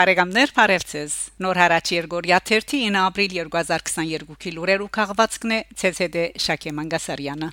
Բարեկամներ, բարևձեզ։ Նոր հարաճ Երգորիա 1 ապրիլ 2022-ի լուրերու քաղվածքն է ՑՍԴ Շակե Մանգասարյանը։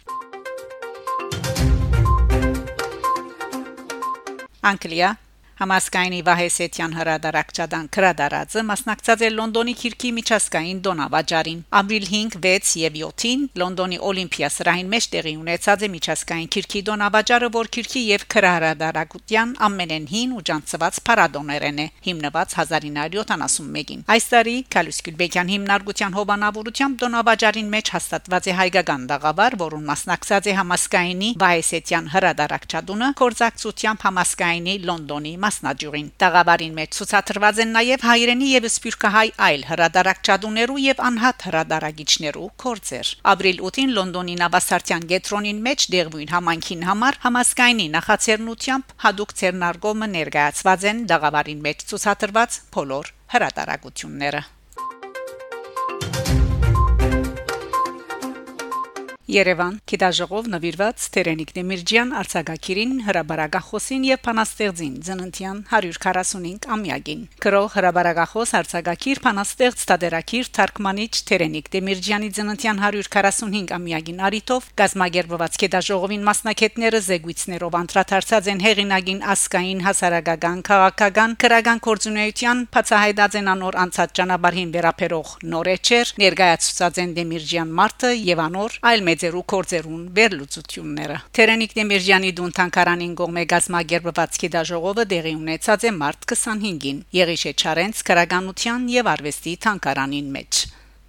Անգլիա Համասկայնի Վահեսեթյան հրադարակչադան քրադարածը մասնակցած է Լոնդոնի քիրքի միջազգային դոնավաճարին։ Ապրիլ 5, 6 եւ 7-ին Լոնդոնի Օլիմպիա սրահին մեջ տեղի ունեցած է միջազգային քիրքի դոնավաճարը, որ քիրքի եւ քրահրադարակության ամենեն հին ու ջանցված փառատոներն է, հիմնված 1971-ին։ Այս տարի Կալուս Գյուլբեկյան հիմնարկության հոբանավորությամբ դոնավաճարին մեջ հաստատված է հայկական դաղավար, որուն մասնակցած է Համասկայնի Վահեսեթյան հրադարակչադունը, կորզակցությամբ Համասկայնի Լոնդոնի մասնաճյուղին։ Տաղավարին մեջ ցուցադրված են նաև հայրենի եւ սփյուռքահայ այլ հրադարակչադուներու եւ անհատ հրադարագիչներու կորձեր։ Ապրիլ 8-ին Լոնդոնի Նավասարտյան գետրոնին մեջ դեղվույն համանքին համար համասկայնի նախաձեռնությամբ հadoop ցերնարգոմը ներկայացված են տաղավարին մեջ ցուցադրված բոլոր հրադարագությունները։ Երևան. Կիդաժողով նվիրված Տերենիկ Դեմիրջյան արցագակիրին հրաբարագախոսին եւ փանաստեղծին ծննդյան 145 ամյակին գրող հրաբարագախոս արցագակիր փանաստեղծ Տադերակիր թարգմանիչ Տերենիկ Դեմիրջյանի ծննդյան 145 ամյակին արիտով գազմագերբված Կիդաժողովին մասնակիցները զեկույցներով անդրադարձած են հեղինակին ասկային հասարակական քաղաքական քրական կորձունեության բացահայտած են անոր անցած ճանապարհին վերապերող նորեչեր ներկայացուցած են Դեմիրջյան մարտը եւ անոր այլ մեծերու կորձերուն վերլուծությունները Տերենիկ Դեմիրժյանի դուն թանկարանին գողմե գազմագերբվածքի դաժողովը դեղի ունեցած է մարտ 25-ին Եղիշե Չարենց քրագանության եւ արվեստի թանկարանին մեջ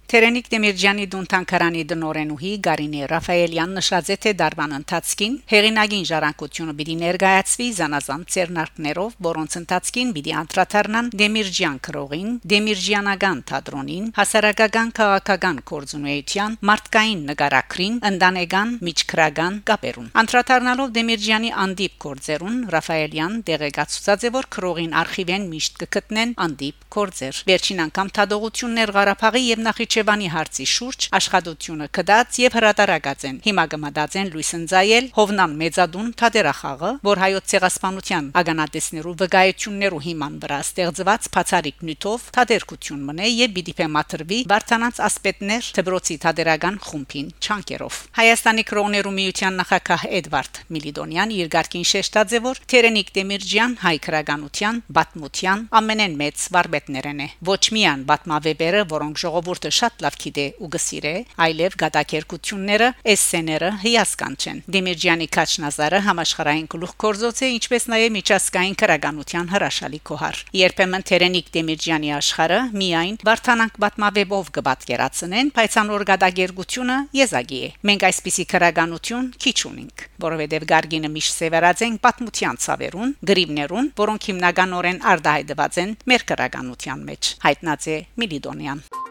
Տերենիկ Դեմիրջյանի դունթանկարանի դնորենուհի Գարինե Ռաֆայելյան նշած է թե դարման ընթացքին հեղինակին ժառանգությունը պիտի ներկայացվի զանազան ցերնարկներով, որոնց ընթացքին պիտի անդրադառնան Դեմիրջյան քրողին, Դեմիրջյանական թատրոնին, հասարակական քաղաքական կորձունեության, մարդկային նկարակրին, ընդանեկան միջկրական կապերուն։ Անդրադառնալով Դեմիրջյանի անդիպ կորձերուն Ռաֆայելյան դեղեկացուցած է, որ քրողին արխիվեն միշտ կգտնեն անդիպ կորձեր։ Վերջին անգամ թադողություններ Ղարաբաղի եւ Նախիջ Շևանի հարցի շուրջ աշխատությունը կդած եւ հրատարակած են։ Հիմա կմտածեն Լուիս Ընձայել Հովնան Մեծադուն Թադերախաղը, որ հայոց ցեղասպանության ագանատեսներու վկայություններու հիման վրա ստեղծված բացարիք նյութով թադերկություն մնե եւ պիտի մատրվի Վարդանանց ասպետներ Թբրոցի թադերական խումբին չանկերով։ Հայաստանի կրոներու միության նախագահ Էդվարդ Միլիդոնյան իր ղարքին շեշտած է որ Թերենիկ Դեմիրջյան հայ քրագանության, բատմության ամենեն մեծ վարպետներն է։ Ոչ միան բատմավեբերը, որոնք ժողովուրդը շատ լավ գիտե ու գսիրե, այլև գադակերկությունները, էսսեները հիասքանչ են։ Դեմիրջյանի Քաչնազարը համաշխարհային գլուխ կորզոց է, ինչպես նաև միջազգային քրագանության հրաշալի կոհար։ Երբեմն Տերենիկ Դեմիրջյանի աշխարհը միայն Վարդանանք բատմավեբով կբատկերացնեն, բայց անոր գադակերկությունը եզակի է։ Մենք այսպիսի քրագանություն քիչ ունենք, որովհետև Գարգինը միշտ սևեռած են պատմության ցավերուն, գրիվներուն, որոնք հիմնականորեն արդահայտված են մեր քրագանության մեջ։ Հայտնած է Միլիդոնյան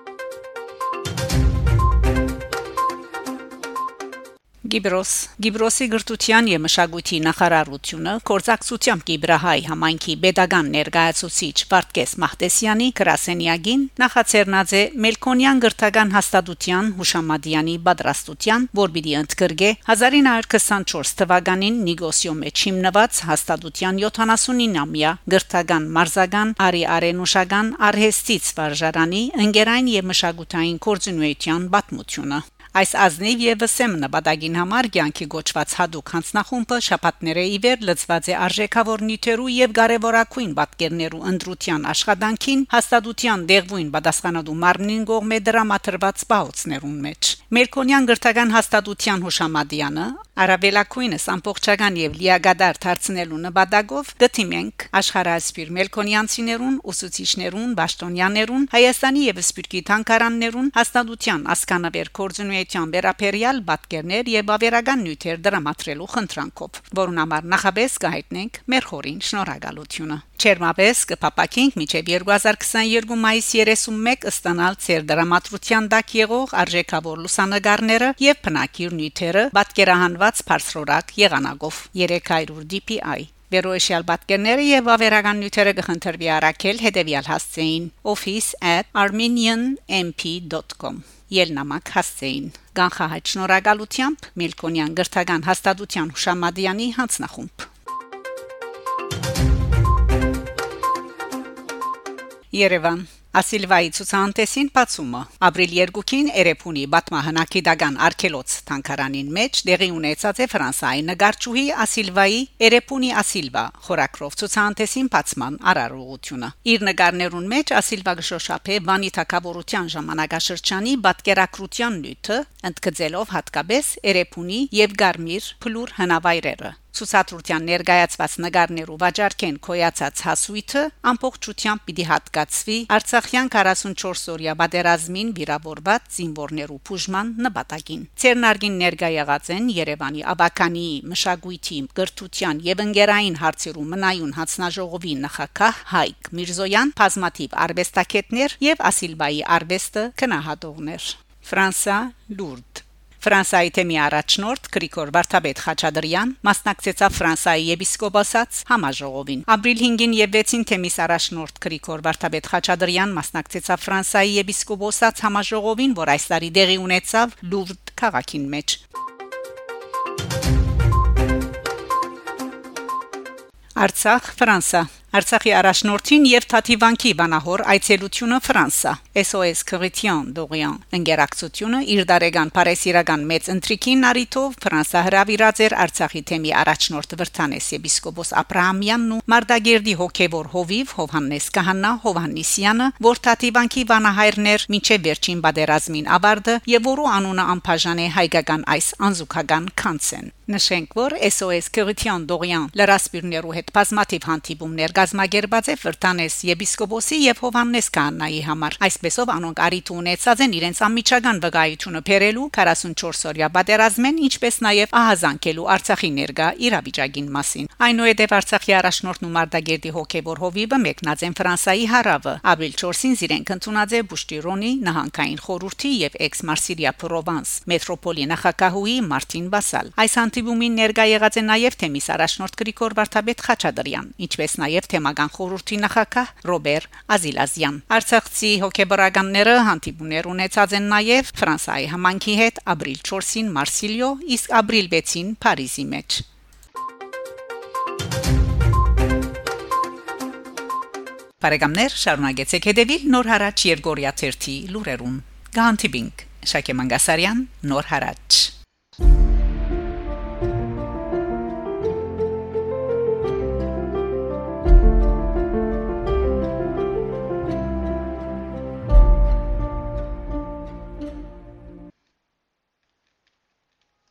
Գիբրոս Գիբրոսի գրթության եւ մշակույթի նախարարությունը կորզակցությամբ Գիբրահայ համայնքի pedagogan ներկայացուցիչ Վարդգես Մահտեսյանի գրասենյակին նախաձեռնած է Մելքոնյան գրթական հաստատության Հուշամադյանի պատրաստության, որ պիտի ընդգրկե 1924 թվականին Նիգոսիո մեջ հիմնված հաստատության 79-ամյա գրթական մարզական արի արենուշական արհեստից վարժարանի ընկերային եւ մշակութային կորձունեության պատմությունը Այս ազնիվ եւ վսեմ նպատակին համար ցանկի գոչված հadoop հանձնախումբը շապատները իվեր լծված է արժեքավոր նյութերու եւ կարեւորակույն պատկերներու ընդրության աշխատանքին հաստատության դեղվույն պատասխանատու մարմնին կողմէ դրամատրված պահոցներուն մեջ Մերկոնյան գրթական հաստատության հուշամադյանը Արաբելակույնս ամբողջական եւ լիագադար դարձնելու նպատակով գտիմենք աշխարհասպիր մելքոնյանցիներուն, ուսուցիչներուն, բաշտոնյաներուն, Հայաստանի եւ Սպիրկի թանկարաններուն հաստատության ասկանավեր կորձունեության վերապերյալ պատկերներ եւ ավերական նյութեր դրամատրելու խնդրանքով, որուն համար նախաբես կհայտնենք մեր խորին շնորհակալությունը։ Չերմաբես կփապակինք միջև 2022 մայիսի 31 ստանալ ծեր դրամատրության դակ եղող արժեքավոր լուսանգարները եւ փնակիր նյութերը պատկերահանված բարձրորակ եղանակով 300 DPI Վերոյշյալ պատկերները եւ ավերական նյութերը կխնդրվի առաքել հետեւյալ հասցեին. office@armenianmp.com Ելնամակ հասցեին Գանխահայտ շնորհակալությամբ Միլկոնյան գրթական հաստատության Հուշամադյանի հանձնախումբ Երևան Ասիլվայի ցուցահանդեսին բացումը. Ապրիլ 2-ին Էրեփունի Բատմահանակի դագան Արքելոց թանկարանին մեջ դեղի ունեցած է Ֆրանսայի նկարչուհի Ասիլվայի Էրեփունի Ասիլվա խորակրով ցուցահանդեսին բացման արարողությունը իր նկարներուն մեջ Ասիլվա գշոշափե Վանի թակավորության ժամանակաշրջանի պատկերակրության նյութը ընդգծելով հատկապես Էրեփունի եւ Գարմիր փլուր հնավայրերը ցուցադրության ներկայացված նկարներով վաճառքեն կոյացած հասույթը ամբողջությամբ պիտի հատկացվի Արցախյան 44-օրյա պատերազմին վիրավորված զինվորներու բուժման նպատակին։ Ցերնարգին ներկայացած են Երևանի Աբականի մշակույթի գրթության եւ ընկերային հարցերու մնայուն հանձնաժողովի նախակահ Հայկ Միրզոյան, բազմաթիվ արվեստագետներ եւ Ասիլբայի արվեստը քնահատողներ։ Ֆրանսա Լուրդ Ֆրանսայի թեմի առաջնորդ Գրիգոր Վարդապետ Խաչատրյան մասնակցեցավ Ֆրանսայի եպիսկոպոսած համաժողովին։ Ապրիլ 5-ին եւ 6-ին թեմիս առաջնորդ Գրիգոր Վարդապետ Խաչատրյան մասնակցեցավ Ֆրանսայի եպիսկոպոսած համաժողովին, որ այս տարի դեղի ունեցավ Լուրդ քաղաքին մեջ։ Արցախ Ֆրանսա Արցախի առաջնորդին եւ Թաթիվանքի վանահոր այցելությունը Ֆրանսա SOS Christian Dorian ընկերակցությունը իր դարեգան Փարեսիրական մեծ ընտրիկին արիտով Ֆրանսա հրավիրած էր Արցախի թեմի առաջնորդ Վրթանես եպիսկոպոս Աբրահամյանն ու Մարդագերդի հոգևոր հովիվ Հովհաննես Կահանա Հովհաննիսյանը, որ Թաթիվանքի վանահայրներ մինչև վերջին բادرազմին ավարտը եւ որու անունը անբաժան է հայկական այս անզուգական քանցեն նշենք որ SOS Christian Dorian լրասպիրներու հետ բազմաթիվ հանդիպումներ կա կազմակերպած է Վրտանես եպիսկոպոսի եւ Հովաննես Կաննայի համար։ Այսպեսով անոնք արիթ ունեցած են իրենց անմիջական վկայությունը բերելու 44-օրյա պատերազմեն, ինչպես նաեւ ահազանգելու Արցախի ներկա իրավիճակին մասին։ Այնուհետև Արցախի առաջնորդ Նումարդագերդի հոգեվոր հովիվը մեկնած են Ֆրանսայի հարավը։ Ապրիլ 4-ին իրենք ընդունած է Բուշտիրոնի նահանգային խորհրդի եւ Էքս-Մարսիլիա Պրովանս մետրոպոլի նախակահուի Մարտին Բասալ։ Այս հանդիպումին ներկա եղած է նաեւ թեմիս առաջնորդ Գրիգոր Վարդապետ Խաչատրյան, ինչպես նաեւ թեմական խորհրդի նախակահ Ռոբեր Ազիլազյան։ Արցախցի հոկեբարականները հանդիպումներ ունեցած են նաև Ֆրանսայի համանքի հետ ապրիլ 4-ին Մարսիլիո, իսկ ապրիլ 6-ին Փարիզի մեջ։ Բարեկամներ, շարունակեցեք հետևել Նոր հարաճ Երգորիա 1-ի լուրերուն։ Գանտիբինգ Շակե Մանգասարյան, Նոր հարաճ